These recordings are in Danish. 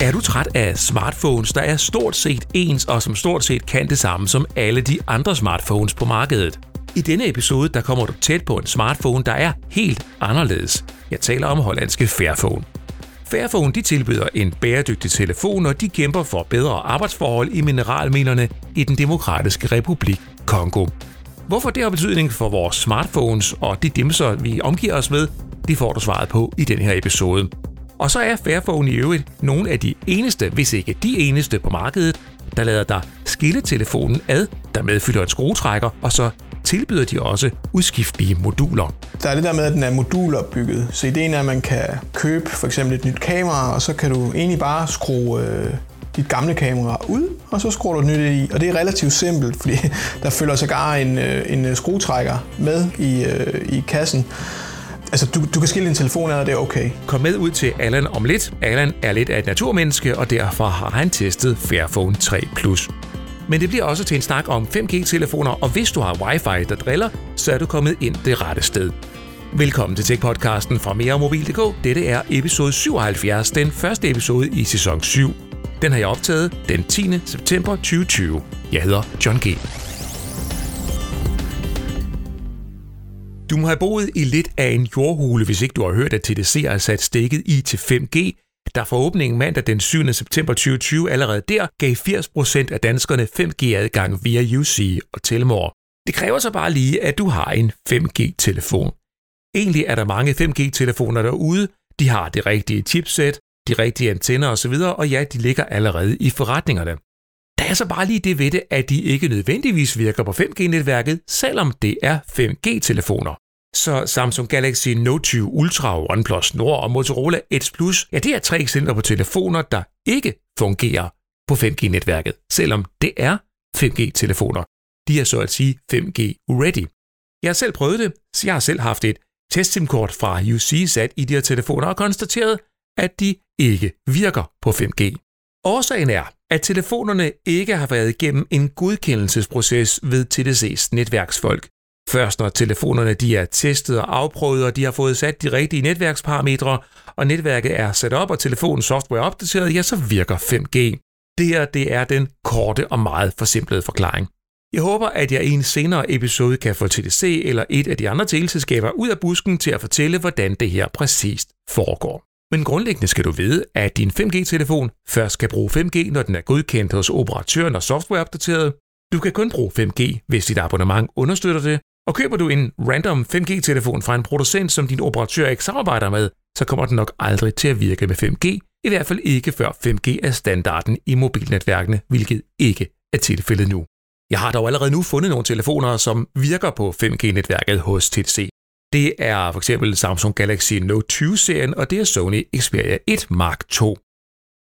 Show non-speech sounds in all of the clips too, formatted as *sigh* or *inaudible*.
Er du træt af smartphones, der er stort set ens og som stort set kan det samme som alle de andre smartphones på markedet? I denne episode der kommer du tæt på en smartphone, der er helt anderledes. Jeg taler om hollandske Fairphone. Fairphone de tilbyder en bæredygtig telefon, og de kæmper for bedre arbejdsforhold i mineralminerne i den demokratiske republik Kongo. Hvorfor det har betydning for vores smartphones og de dimser, vi omgiver os med, det får du svaret på i den her episode. Og så er Fairphone i øvrigt nogle af de eneste, hvis ikke de eneste på markedet, der lader dig skille telefonen ad, der medfylder en skruetrækker, og så tilbyder de også udskiftelige moduler. Der er det der med, at den er modulopbygget. Så ideen er, at man kan købe for eksempel et nyt kamera, og så kan du egentlig bare skrue øh, dit gamle kamera ud, og så skruer du et nyt i. Og det er relativt simpelt, fordi *laughs* der følger sågar en, øh, en øh, skruetrækker med i, øh, i kassen. Altså, du, du kan skille din telefon ad, og det er okay. Kom med ud til Allan om lidt. Allan er lidt af et naturmenneske, og derfor har han testet Fairphone 3 Plus. Men det bliver også til en snak om 5G-telefoner, og hvis du har wifi, der driller, så er du kommet ind det rette sted. Velkommen til Tech-podcasten fra meremobil.dk. Dette er episode 77, den første episode i sæson 7. Den har jeg optaget den 10. september 2020. Jeg hedder John G. Du må have boet i lidt af en jordhule, hvis ikke du har hørt, at TDC har sat stikket i til 5G, der for åbningen mandag den 7. september 2020 allerede der gav 80% af danskerne 5G-adgang via UC og Telmore. Det kræver så bare lige, at du har en 5G-telefon. Egentlig er der mange 5G-telefoner derude, de har det rigtige chipset, de rigtige antenner osv., og ja, de ligger allerede i forretningerne. Der er så bare lige det ved det, at de ikke nødvendigvis virker på 5G-netværket, selvom det er 5G-telefoner. Så Samsung Galaxy Note 20 Ultra, OnePlus Nord og Motorola Edge Plus, ja, det er tre eksempler på telefoner, der ikke fungerer på 5G-netværket, selvom det er 5G-telefoner. De er så at sige 5G-ready. Jeg har selv prøvet det, så jeg har selv haft et testsimkort fra UC sat i de her telefoner og konstateret, at de ikke virker på 5G. Årsagen er, at telefonerne ikke har været igennem en godkendelsesproces ved TDC's netværksfolk. Først når telefonerne de er testet og afprøvet, og de har fået sat de rigtige netværksparametre, og netværket er sat op, og telefonens software opdateret, ja, så virker 5G. Det her det er den korte og meget forsimplede forklaring. Jeg håber, at jeg i en senere episode kan få TDC eller et af de andre teleselskaber ud af busken til at fortælle, hvordan det her præcist foregår. Men grundlæggende skal du vide, at din 5G-telefon først skal bruge 5G, når den er godkendt hos operatøren og softwareopdateret. Du kan kun bruge 5G, hvis dit abonnement understøtter det, og køber du en random 5G-telefon fra en producent, som din operatør ikke samarbejder med, så kommer den nok aldrig til at virke med 5G, i hvert fald ikke før 5G er standarden i mobilnetværkene, hvilket ikke er tilfældet nu. Jeg har dog allerede nu fundet nogle telefoner, som virker på 5G-netværket hos TDC. Det er for eksempel Samsung Galaxy Note 20-serien, og det er Sony Xperia 1 Mark II.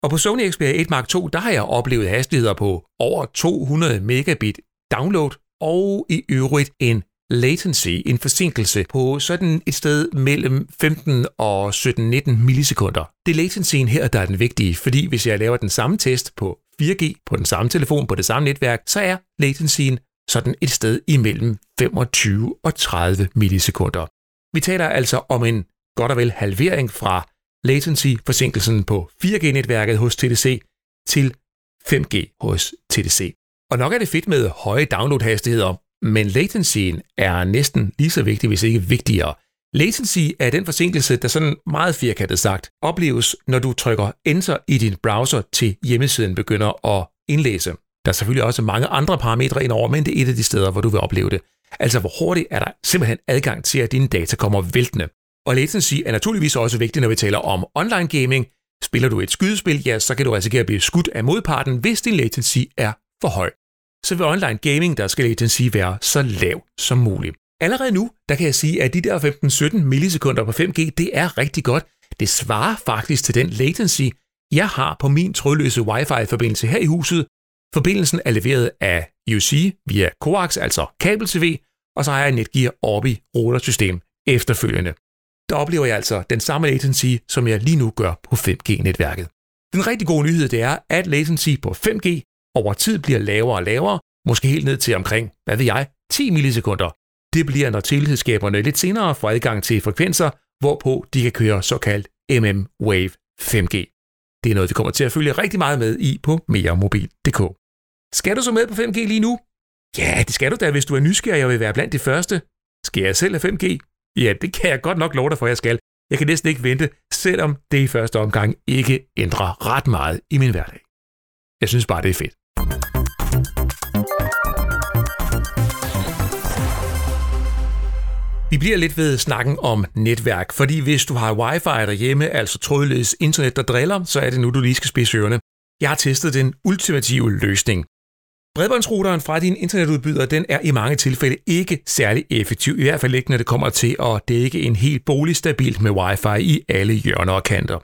Og på Sony Xperia 1 Mark II, der har jeg oplevet hastigheder på over 200 megabit download, og i øvrigt en latency, en forsinkelse på sådan et sted mellem 15 og 17-19 millisekunder. Det er latencyen her, der er den vigtige, fordi hvis jeg laver den samme test på 4G på den samme telefon på det samme netværk, så er latencyen sådan et sted imellem 25 og 30 millisekunder. Vi taler altså om en godt og vel halvering fra latency-forsinkelsen på 4G-netværket hos TDC til 5G hos TDC. Og nok er det fedt med høje downloadhastigheder, men latencyen er næsten lige så vigtig, hvis ikke vigtigere. Latency er den forsinkelse, der sådan meget firkantet sagt opleves, når du trykker Enter i din browser til hjemmesiden begynder at indlæse. Der er selvfølgelig også mange andre parametre indover, men det er et af de steder, hvor du vil opleve det. Altså, hvor hurtigt er der simpelthen adgang til, at dine data kommer væltende. Og latency er naturligvis også vigtigt, når vi taler om online gaming. Spiller du et skydespil, ja, så kan du risikere at blive skudt af modparten, hvis din latency er for høj så ved online gaming, der skal latency være så lav som muligt. Allerede nu, der kan jeg sige, at de der 15-17 millisekunder på 5G, det er rigtig godt. Det svarer faktisk til den latency, jeg har på min trådløse Wi-Fi-forbindelse her i huset. Forbindelsen er leveret af UC via coax, altså kabel-TV, og så har jeg Netgear Orbi routersystem efterfølgende. Der oplever jeg altså den samme latency, som jeg lige nu gør på 5G-netværket. Den rigtig gode nyhed det er, at latency på 5G over tid bliver lavere og lavere, måske helt ned til omkring, hvad ved jeg, 10 millisekunder. Det bliver, når teleselskaberne lidt senere får adgang til frekvenser, hvorpå de kan køre såkaldt MM-Wave 5G. Det er noget, vi kommer til at følge rigtig meget med i på meremobil.dk. Skal du så med på 5G lige nu? Ja, det skal du da, hvis du er nysgerrig og vil være blandt de første. Skal jeg selv have 5G? Ja, det kan jeg godt nok love dig for, jeg skal. Jeg kan næsten ikke vente, selvom det i første omgang ikke ændrer ret meget i min hverdag. Jeg synes bare, det er fedt. Vi bliver lidt ved snakken om netværk, fordi hvis du har wifi derhjemme, altså trådløs internet, der driller, så er det nu, du lige skal spidse ørerne. Jeg har testet den ultimative løsning. Bredbåndsruteren fra din internetudbyder, den er i mange tilfælde ikke særlig effektiv, i hvert fald ikke når det kommer til at dække en helt bolig stabilt med wifi i alle hjørner og kanter.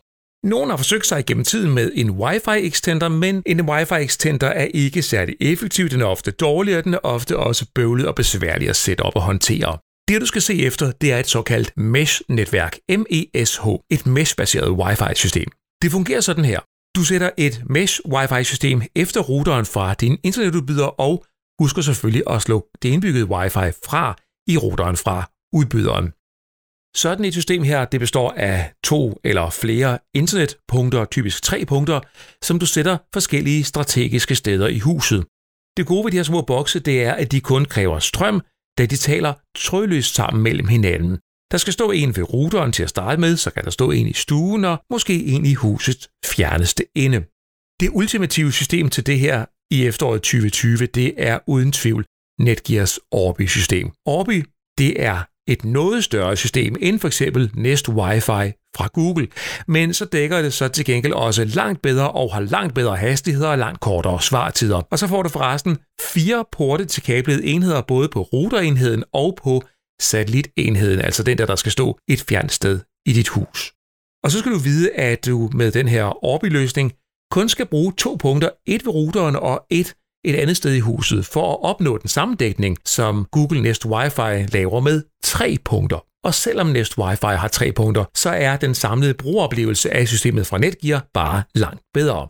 Nogle har forsøgt sig gennem tiden med en Wi-Fi extender, men en Wi-Fi extender er ikke særlig effektiv, den er ofte dårlig, og den er ofte også bøvlet og besværlig at sætte op og håndtere. Det du skal se efter, det er et såkaldt mesh-netværk, MESH, et mesh-baseret Wi-Fi-system. Det fungerer sådan her. Du sætter et mesh Wi-Fi-system efter routeren fra din internetudbyder og husker selvfølgelig at slå det indbyggede Wi-Fi fra i routeren fra udbyderen. Sådan et system her, det består af to eller flere internetpunkter, typisk tre punkter, som du sætter forskellige strategiske steder i huset. Det gode ved de her små bokse, det er, at de kun kræver strøm, da de taler trådløst sammen mellem hinanden. Der skal stå en ved routeren til at starte med, så kan der stå en i stuen og måske en i husets fjerneste ende. Det ultimative system til det her i efteråret 2020, det er uden tvivl Netgears Orbi-system. Orbi, det er et noget større system end for eksempel Nest Wi-Fi fra Google, men så dækker det så til gengæld også langt bedre og har langt bedre hastigheder og langt kortere svartider. Og så får du forresten fire porte til kablede enheder både på routerenheden og på satellitenheden, altså den der, der skal stå et fjernt sted i dit hus. Og så skal du vide, at du med den her Orbi-løsning kun skal bruge to punkter, et ved routeren og et et andet sted i huset, for at opnå den samme dækning, som Google Nest Wi-Fi laver med tre punkter. Og selvom Nest Wi-Fi har tre punkter, så er den samlede brugeroplevelse af systemet fra Netgear bare langt bedre.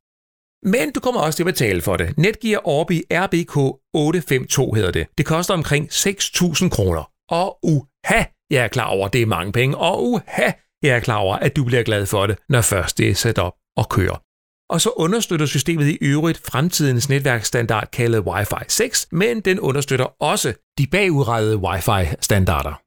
Men du kommer også til at betale for det. Netgear Orbi RBK 852 hedder det. Det koster omkring 6.000 kroner. Og uha, jeg er klar over, at det er mange penge. Og uha, jeg er klar over, at du bliver glad for det, når først det er sat op og kører. Og så understøtter systemet i øvrigt fremtidens netværksstandard kaldet Wi-Fi 6, men den understøtter også de bagudrettede Wi-Fi-standarder.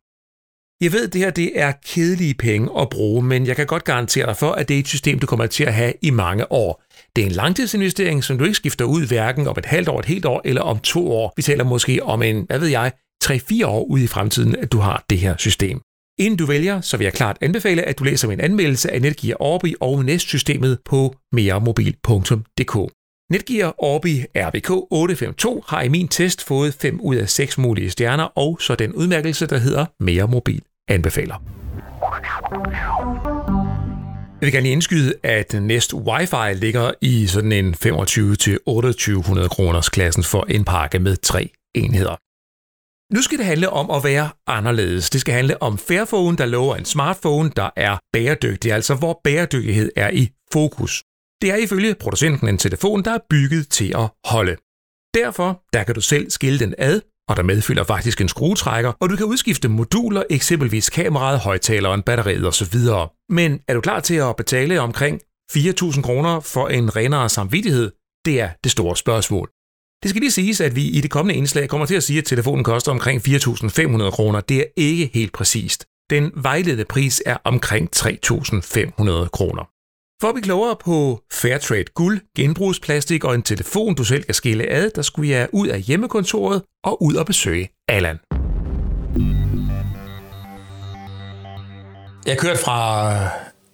Jeg ved, det her det er kedelige penge at bruge, men jeg kan godt garantere dig for, at det er et system, du kommer til at have i mange år. Det er en langtidsinvestering, som du ikke skifter ud hverken om et halvt år, et helt år eller om to år. Vi taler måske om en, hvad ved jeg, 3-4 år ud i fremtiden, at du har det her system. Inden du vælger, så vil jeg klart anbefale, at du læser min anmeldelse af Netgear Orbi og Nest-systemet på meremobil.dk. Netgear Orbi RBK 852 har i min test fået 5 ud af 6 mulige stjerner, og så den udmærkelse, der hedder Mere Mobil anbefaler. Jeg vil gerne lige indskyde, at Nest Wi-Fi ligger i sådan en 25-2800 kroners klassen for en pakke med tre enheder. Nu skal det handle om at være anderledes. Det skal handle om Fairphone, der lover en smartphone, der er bæredygtig, altså hvor bæredygtighed er i fokus. Det er ifølge producenten en telefon, der er bygget til at holde. Derfor der kan du selv skille den ad, og der medfølger faktisk en skruetrækker, og du kan udskifte moduler, eksempelvis kameraet, højtaleren, batteriet osv. Men er du klar til at betale omkring 4.000 kroner for en renere samvittighed? Det er det store spørgsmål. Det skal lige siges, at vi i det kommende indslag kommer til at sige, at telefonen koster omkring 4.500 kroner. Det er ikke helt præcist. Den vejledende pris er omkring 3.500 kroner. For at blive klogere på Fairtrade guld, genbrugsplastik og en telefon, du selv kan skille ad, der skulle jeg ud af hjemmekontoret og ud og besøge Allan. Jeg kørte fra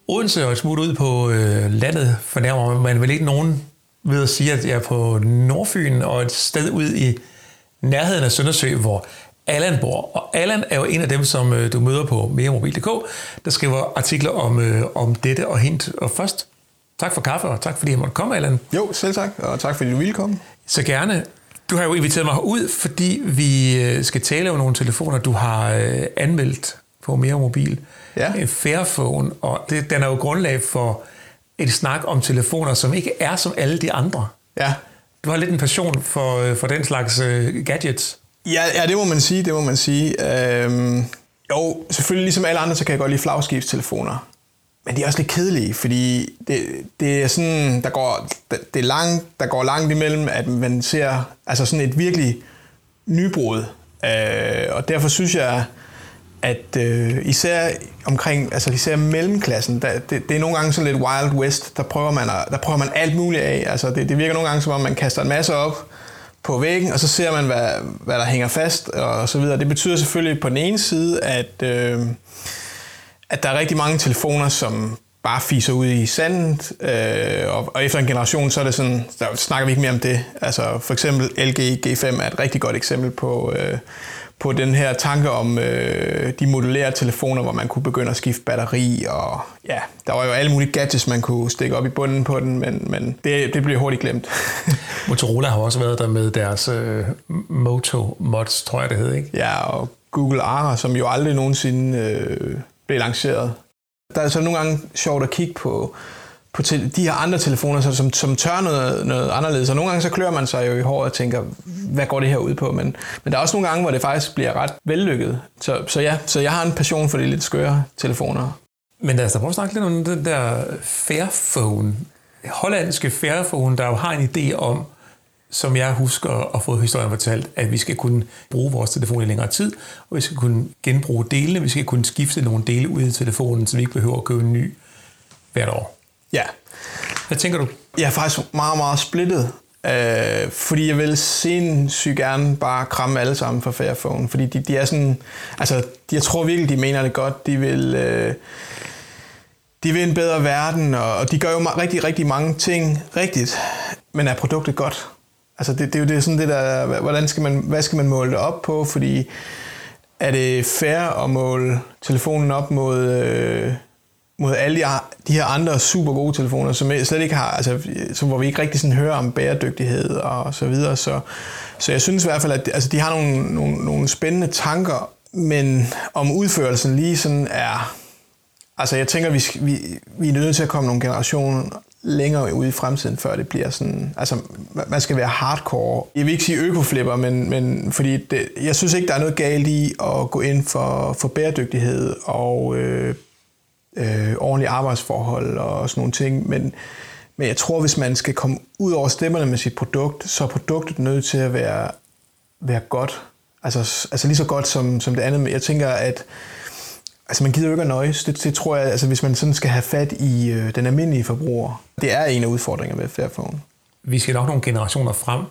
Odense og smut ud på øh, landet, fornærmer man vel ikke nogen ved at sige, at jeg er på Nordfyn og et sted ud i nærheden af Søndersø, hvor Allan bor. Og Allan er jo en af dem, som øh, du møder på meremobil.dk, der skriver artikler om, øh, om dette og hint. Og først, tak for kaffe, og tak fordi jeg måtte komme, Allan. Jo, selv tak, og tak fordi du ville komme. Så gerne. Du har jo inviteret mig ud, fordi vi øh, skal tale om nogle telefoner, du har anmeldt på Mere Mobil. Ja. En Fairphone, og det, den er jo grundlag for et snak om telefoner, som ikke er som alle de andre. Ja. Du har lidt en passion for, for den slags uh, gadgets. Ja, ja, det må man sige, det må man sige. Øhm, jo, selvfølgelig ligesom alle andre, så kan jeg godt lide flagskibstelefoner. men de er også lidt kedelige, fordi det, det er sådan, der går, det er langt, der går langt imellem, at man ser altså sådan et virkelig nybrud. Øh, og derfor synes jeg, at øh, især omkring, altså især mellemklassen, der, det, det er nogle gange sådan lidt Wild West, der prøver man, der prøver man alt muligt af. Altså det, det virker nogle gange som om, man kaster en masse op på væggen, og så ser man, hvad, hvad der hænger fast og så videre. Det betyder selvfølgelig på den ene side, at, øh, at der er rigtig mange telefoner, som bare fiser ud i sandet, øh, og, og efter en generation, så er det sådan, der snakker vi ikke mere om det. Altså for eksempel LG G5 er et rigtig godt eksempel på, øh, på den her tanke om øh, de modulære telefoner, hvor man kunne begynde at skifte batteri, og ja, der var jo alle mulige gadgets, man kunne stikke op i bunden på den, men, men det, det blev hurtigt glemt. *laughs* Motorola har også været der med deres øh, Moto Mods, tror jeg det hed, ikke? Ja, og Google Ara, som jo aldrig nogensinde øh, blev lanceret. Der er så nogle gange sjovt at kigge på, på te- de her andre telefoner, som, som tør noget, noget anderledes. Og nogle gange så klør man sig jo i håret og tænker, hvad går det her ud på? Men, men der er også nogle gange, hvor det faktisk bliver ret vellykket. Så, så ja, så jeg har en passion for de lidt skøre telefoner. Men lad os da prøve at snakke lidt om den der Fairphone. Hollandske Fairphone, der jo har en idé om, som jeg husker at få historien fortalt, at vi skal kunne bruge vores telefon i længere tid, og vi skal kunne genbruge delene, vi skal kunne skifte nogle dele ud i telefonen, så vi ikke behøver at købe en ny hvert år. Ja. Hvad tænker du? Jeg er faktisk meget, meget splittet, øh, fordi jeg vil sindssygt gerne bare kramme alle sammen for Fairphone, fordi de, de er sådan, altså jeg tror virkelig, de mener det godt, de vil... Øh, de vil en bedre verden, og de gør jo rigtig, rigtig mange ting rigtigt, men er produktet godt? Altså det, det er jo det, sådan det der, hvordan skal man, hvad skal man måle det op på, fordi er det fair at måle telefonen op mod, øh, mod alle de, de her andre super gode telefoner, som slet ikke har, altså, som, hvor vi ikke rigtig sådan hører om bæredygtighed og så videre. Så, så jeg synes i hvert fald, at altså, de har nogle, nogle, nogle spændende tanker, men om udførelsen lige sådan er... Altså jeg tænker, vi, vi, vi er nødt til at komme nogle generationer længere ude i fremtiden, før det bliver sådan... Altså, man skal være hardcore. Jeg vil ikke sige økoflipper, men, men fordi det, jeg synes ikke, der er noget galt i at gå ind for, for bæredygtighed og øh, øh, ordentlige arbejdsforhold og sådan nogle ting. Men, men jeg tror, hvis man skal komme ud over stemmerne med sit produkt, så er produktet nødt til at være, være godt. Altså, altså lige så godt som, som det andet. Men jeg tænker, at altså man gider jo ikke at nøjes. Det, det tror jeg, altså hvis man sådan skal have fat i øh, den almindelige forbruger, det er en af udfordringerne ved Fairphone. Vi skal nok nogle generationer frem.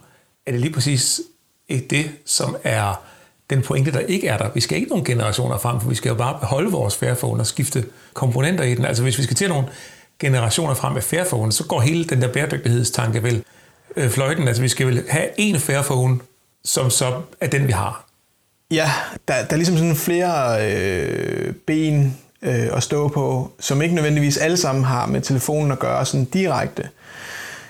Er det lige præcis ikke det, som er den pointe, der ikke er der. Vi skal ikke nogen generationer frem, for vi skal jo bare beholde vores Fairphone og skifte komponenter i den. Altså hvis vi skal til nogle generationer frem med Fairphone, så går hele den der bæredygtighedstanke vel øh, fløjten. Altså vi skal vel have en Fairphone, som så er den, vi har. Ja, der, der er ligesom sådan flere øh, ben øh, at stå på, som ikke nødvendigvis alle sammen har med telefonen at gøre sådan direkte.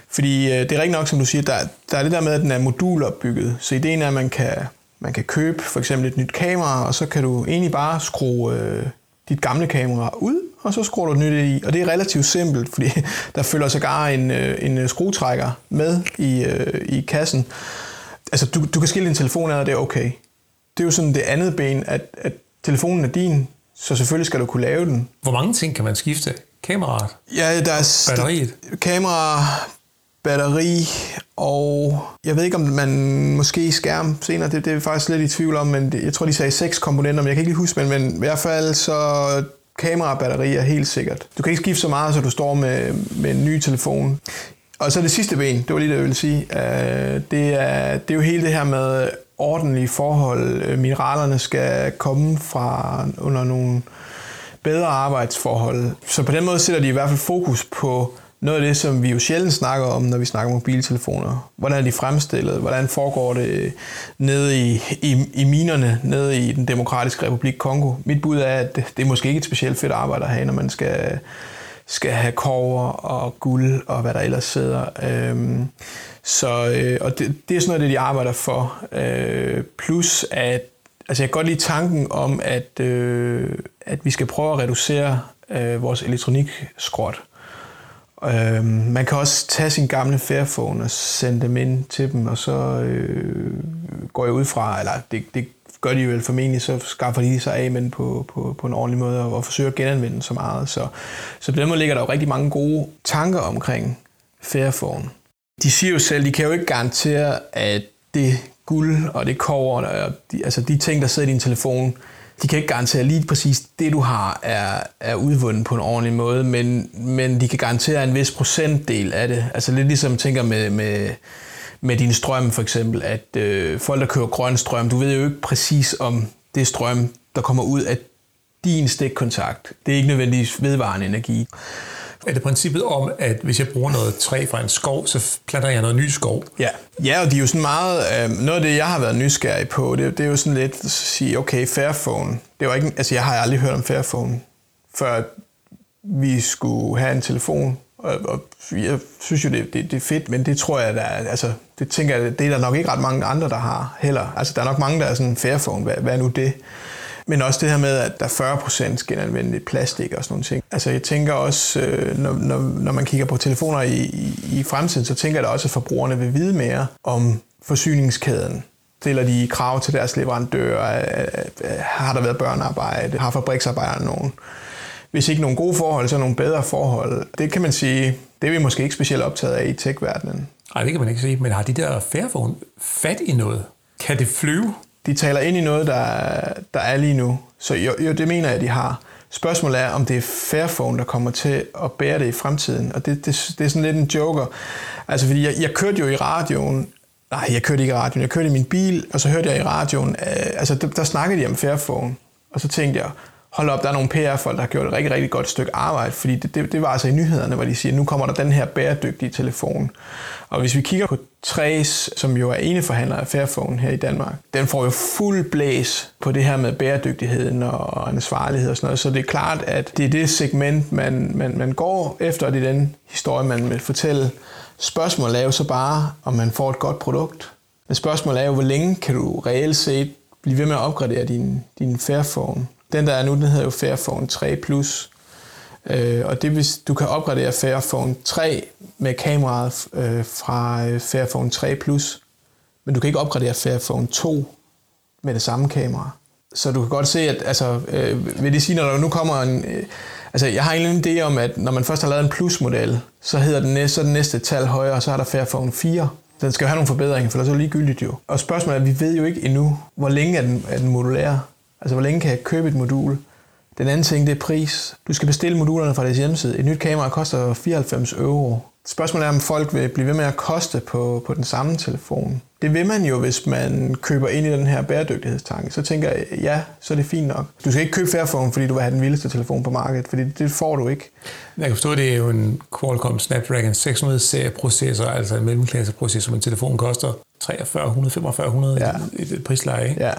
Fordi øh, det er rigtig nok, som du siger, der, der er det der med, at den er modulopbygget. Så ideen er, at man kan man kan købe for eksempel et nyt kamera, og så kan du egentlig bare skrue øh, dit gamle kamera ud, og så skruer du et nyt i. Og det er relativt simpelt, fordi *laughs* der følger sågar en, øh, en øh, skruetrækker med i, øh, i kassen. Altså, du, du kan skille din telefon af, og det er okay. Det er jo sådan det andet ben, at, at telefonen er din, så selvfølgelig skal du kunne lave den. Hvor mange ting kan man skifte? Kameraet? Ja, der er batteriet. Kamera, batteri, og jeg ved ikke, om man måske skærm senere, det, det er faktisk lidt i tvivl om, men det, jeg tror, de sagde seks komponenter, men jeg kan ikke lige huske, men, men i hvert fald så kamera og batteri er helt sikkert. Du kan ikke skifte så meget, så du står med, med en ny telefon. Og så det sidste ben, det var lige det, jeg ville sige. Øh, det, er, det er jo hele det her med ordentlige forhold. Øh, mineralerne skal komme fra under nogle bedre arbejdsforhold. Så på den måde sætter de i hvert fald fokus på noget af det, som vi jo sjældent snakker om, når vi snakker mobiltelefoner. Hvordan er de fremstillet? Hvordan foregår det nede i, i, i minerne, nede i den demokratiske republik Kongo? Mit bud er, at det, det er måske ikke et specielt fedt arbejde at have, når man skal, skal have kover og guld og hvad der ellers sidder. Øhm, så, øh, og det, det er sådan noget, det de arbejder for. Øh, plus at altså jeg kan godt lide tanken om, at, øh, at vi skal prøve at reducere øh, vores elektronikskrot. Øh, man kan også tage sin gamle Fairphone og sende dem ind til dem, og så øh, går jeg ud fra, eller det, det gør de vel formentlig, så skaffer de sig af men på, på, på en ordentlig måde og, og forsøger at genanvende så meget. Så, så på den måde ligger der jo rigtig mange gode tanker omkring Fairphone. De siger jo selv, de kan jo ikke garantere, at det guld og det kover, og de, altså de ting, der sidder i din telefon, de kan ikke garantere lige præcis det, du har, er, er udvundet på en ordentlig måde, men, men de kan garantere en vis procentdel af det. Altså lidt ligesom tænker med, med, med din strøm for eksempel, at øh, folk, der kører grøn strøm, du ved jo ikke præcis om det strøm, der kommer ud af din stikkontakt. Det er ikke nødvendigvis vedvarende energi. Er det princippet om, at hvis jeg bruger noget træ fra en skov, så planter jeg noget ny skov? Ja, ja og de er jo sådan meget... Øh, noget af det, jeg har været nysgerrig på, det, det er jo sådan lidt at sige, okay, Fairphone. Det var ikke, altså, jeg har aldrig hørt om Fairphone, før vi skulle have en telefon. Og, og jeg synes jo, det, det, det er fedt, men det tror jeg, der er, altså, det tænker jeg, det er der nok ikke ret mange andre, der har heller. Altså, der er nok mange, der er sådan, Fairphone, hvad, hvad er nu det? Men også det her med, at der er 40% genanvendeligt plastik og sådan nogle ting. Altså jeg tænker også, øh, når, når, når man kigger på telefoner i, i, i fremtiden, så tænker jeg da også, at forbrugerne vil vide mere om forsyningskæden. Stiller de krav til deres leverandører? Har der været børnearbejde? Har fabriksarbejderne nogen? Hvis ikke nogle gode forhold, så nogle bedre forhold. Det kan man sige, det er vi måske ikke specielt optaget af i tech-verdenen. Nej, det kan man ikke sige. Men har de der Fairphone fat i noget? Kan det flyve? De taler ind i noget, der, der er lige nu. Så jo, jo, det mener jeg, de har. Spørgsmålet er, om det er Fairphone, der kommer til at bære det i fremtiden. Og det, det, det er sådan lidt en joker. Altså, fordi jeg, jeg kørte jo i radioen, nej, jeg kørte ikke i radioen, jeg kørte i min bil, og så hørte jeg i radioen, øh, altså der, der snakkede de om Fairphone. Og så tænkte jeg, hold op, der er nogle PR-folk, der har gjort et rigtig, rigtig godt stykke arbejde, fordi det, det, det var altså i nyhederne, hvor de siger, nu kommer der den her bæredygtige telefon. Og hvis vi kigger på Trace, som jo er eneforhandler af Fairphone her i Danmark, den får jo fuld blæs på det her med bæredygtigheden og ansvarlighed og sådan noget. Så det er klart, at det er det segment, man, man, man går efter, og det er den historie, man vil fortælle. Spørgsmålet er jo så bare, om man får et godt produkt. Men spørgsmålet er jo, hvor længe kan du reelt set blive ved med at opgradere din, din Fairphone? Den der er nu, den hedder jo Fairphone 3 Plus. Øh, og det hvis du kan opgradere Fairphone 3 med kameraet øh, fra øh, Fairphone 3 Plus, men du kan ikke opgradere Fairphone 2 med det samme kamera. Så du kan godt se, at altså, øh, vil det sige, når der nu kommer en... Øh, altså, jeg har en idé om, at når man først har lavet en plus-model, så hedder den næste, så den næste tal højere, og så er der Fairphone 4. Den skal jo have nogle forbedringer, for det er så ligegyldigt jo. Og spørgsmålet er, at vi ved jo ikke endnu, hvor længe er den, er den modulær. Altså, hvor længe kan jeg købe et modul? Den anden ting, det er pris. Du skal bestille modulerne fra deres hjemmeside. Et nyt kamera koster 94 euro. Spørgsmålet er, om folk vil blive ved med at koste på, på den samme telefon. Det vil man jo, hvis man køber ind i den her bæredygtighedstanke. Så tænker jeg, ja, så er det fint nok. Du skal ikke købe Fairphone, fordi du vil have den vildeste telefon på markedet, fordi det får du ikke. Jeg kan forstå, at det er jo en Qualcomm Snapdragon 600 serie processor, altså en mellemklasseprocessor, men telefonen koster 4300, 4500 ja. i et prisleje. Ja.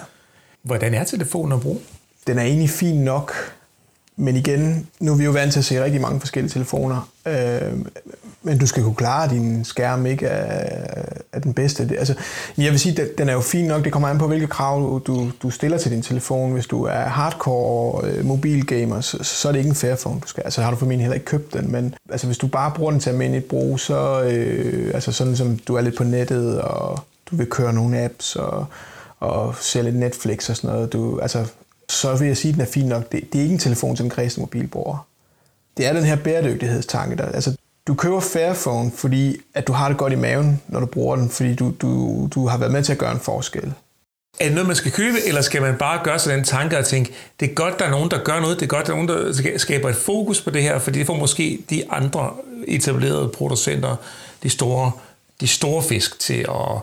Hvordan er telefonen at bruge? Den er egentlig fin nok, men igen, nu er vi jo vant til at se rigtig mange forskellige telefoner. Øh, men du skal kunne klare, at din skærm ikke er, er den bedste. Altså, jeg vil sige, at den er jo fin nok. Det kommer an på, hvilke krav du, du stiller til din telefon. Hvis du er hardcore øh, mobilgamer, så, så er det ikke en Fairphone, du skal. Altså har du formentlig heller ikke købt den. Men altså, hvis du bare bruger den til almindeligt brug, så øh, altså sådan som du er lidt på nettet, og du vil køre nogle apps, og og ser lidt Netflix og sådan noget, du, altså, så vil jeg sige, at den er fin nok. Det, det er ikke en telefon til en kredsende mobilbruger. Det er den her bæredygtighedstanke. Der, altså, du køber Fairphone, fordi at du har det godt i maven, når du bruger den, fordi du, du, du har været med til at gøre en forskel. Er det noget, man skal købe, eller skal man bare gøre sig den tanke og tænke, det er godt, der er nogen, der gør noget, det er godt, der er nogen, der skaber et fokus på det her, fordi det får måske de andre etablerede producenter, de store, de store fisk til at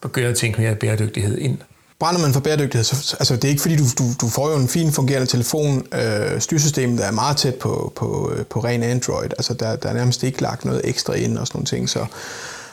begynde at tænke mere bæredygtighed ind brænder man for bæredygtighed, så altså, det er ikke fordi, du, du, du får jo en fin fungerende telefon. Øh, styrsystemet er meget tæt på, på, øh, på ren Android. Altså, der, der er nærmest ikke lagt noget ekstra ind og sådan nogle ting. Så,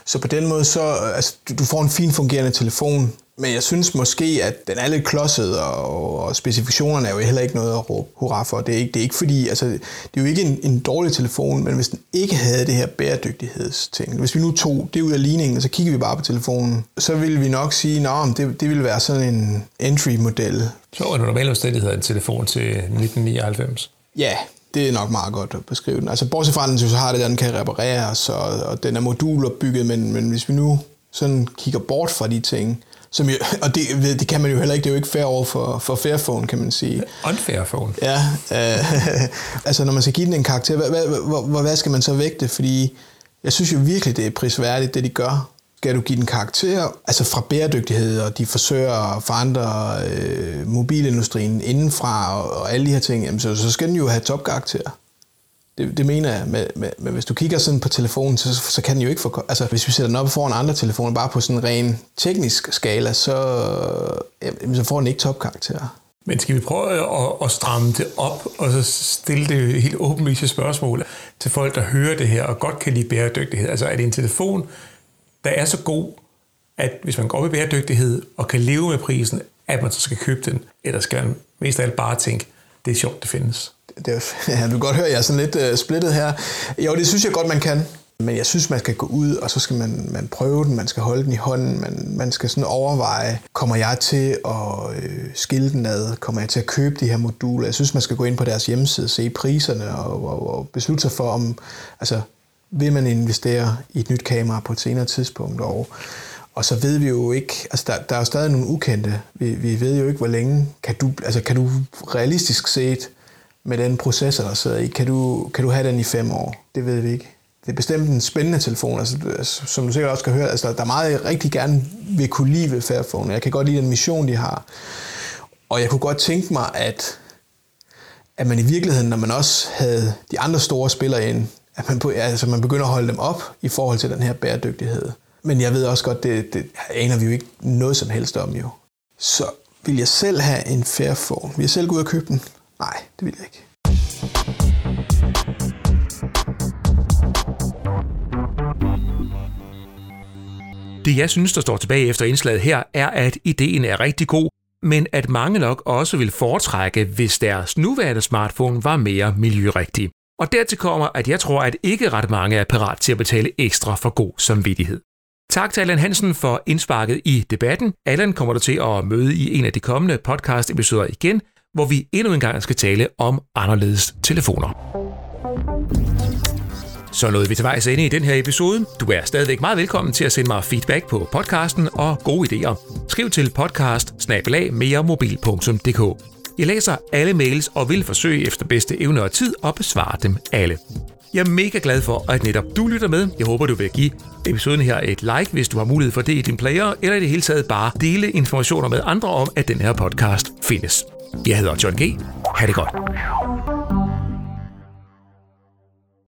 så på den måde, så, altså, du får en fin fungerende telefon, men jeg synes måske, at den er lidt klodset, og, og specifikationerne er jo heller ikke noget at råbe hurra for. Det er ikke, det er ikke fordi, altså, det er jo ikke en, en dårlig telefon, men hvis den ikke havde det her bæredygtighedsting, hvis vi nu tog det ud af ligningen, og så kigger vi bare på telefonen, så ville vi nok sige, at det, det ville være sådan en entry-model. Så under normale omstændigheder en telefon til 1999? Ja, det er nok meget godt at beskrive den. Altså bortset fra, den så har det, at den kan repareres, og, og den er modulopbygget, men, men hvis vi nu sådan kigger bort fra de ting, som jo, og det, det kan man jo heller ikke, det er jo ikke fair over for, for Fairphone, kan man sige. Unfair phone. Ja, øh, *laughs* altså når man skal give den en karakter, hvad, hvad, hvad, hvad skal man så vægte? Fordi jeg synes jo virkelig, det er prisværdigt, det de gør. Skal du give den karakter, altså fra bæredygtighed, og de forsøger at forandre øh, mobilindustrien indenfra, og, og alle de her ting, jamen, så, så skal den jo have topkarakter. Det, det mener jeg, men, men, men hvis du kigger sådan på telefonen, så, så kan den jo ikke få... Altså, hvis vi sætter den op foran andre telefoner, bare på sådan en ren teknisk skala, så, jamen, så får den ikke topkarakter. Men skal vi prøve at, at stramme det op, og så stille det helt åbenlyse spørgsmål til folk, der hører det her, og godt kan lide bæredygtighed? Altså, er det en telefon, der er så god, at hvis man går op i bæredygtighed og kan leve med prisen, at man så skal købe den, eller skal man mest af alt bare tænke, det er sjovt, det findes? det er, *laughs* ja, du kan godt høre, jeg er sådan lidt uh, splittet her. Jo, det synes jeg godt, man kan. Men jeg synes, man skal gå ud, og så skal man, man prøve den, man skal holde den i hånden, man, man skal sådan overveje, kommer jeg til at øh, skille den ad, kommer jeg til at købe de her moduler? Jeg synes, man skal gå ind på deres hjemmeside, se priserne og, og, og beslutte sig for, om altså, vil man investere i et nyt kamera på et senere tidspunkt, og og så ved vi jo ikke, altså der, der er jo stadig nogle ukendte. Vi, vi ved jo ikke, hvor længe kan du, altså kan du realistisk set med den processor, der sidder i, kan du, kan du have den i fem år? Det ved vi ikke. Det er bestemt en spændende telefon, altså, altså som du sikkert også kan høre. Altså, der er meget, jeg rigtig gerne vil kunne lide ved Fairphone. Jeg kan godt lide den mission, de har. Og jeg kunne godt tænke mig, at, at man i virkeligheden, når man også havde de andre store spillere ind, at man, altså, man begynder at holde dem op i forhold til den her bæredygtighed. Men jeg ved også godt, det, det aner vi jo ikke noget som helst om jo. Så vil jeg selv have en Fairphone? Vil jeg selv gå ud og købe den? Nej, det vil jeg ikke. Det jeg synes, der står tilbage efter indslaget her, er, at ideen er rigtig god, men at mange nok også vil foretrække, hvis deres nuværende smartphone var mere miljørigtig. Og dertil kommer, at jeg tror, at ikke ret mange er parat til at betale ekstra for god samvittighed. Tak til Allan Hansen for indsparket i debatten. Allan kommer du til at møde i en af de kommende podcast-episoder igen, hvor vi endnu en gang skal tale om anderledes telefoner. Så nåede vi til vejs ende i den her episode. Du er stadigvæk meget velkommen til at sende mig feedback på podcasten og gode idéer. Skriv til podcast jeg læser alle mails og vil forsøge efter bedste evne og tid at besvare dem alle. Jeg er mega glad for, at netop du lytter med. Jeg håber, du vil give episoden her et like, hvis du har mulighed for det i din player, eller i det hele taget bare dele informationer med andre om, at den her podcast findes. Jeg hedder John G. Ha' det godt.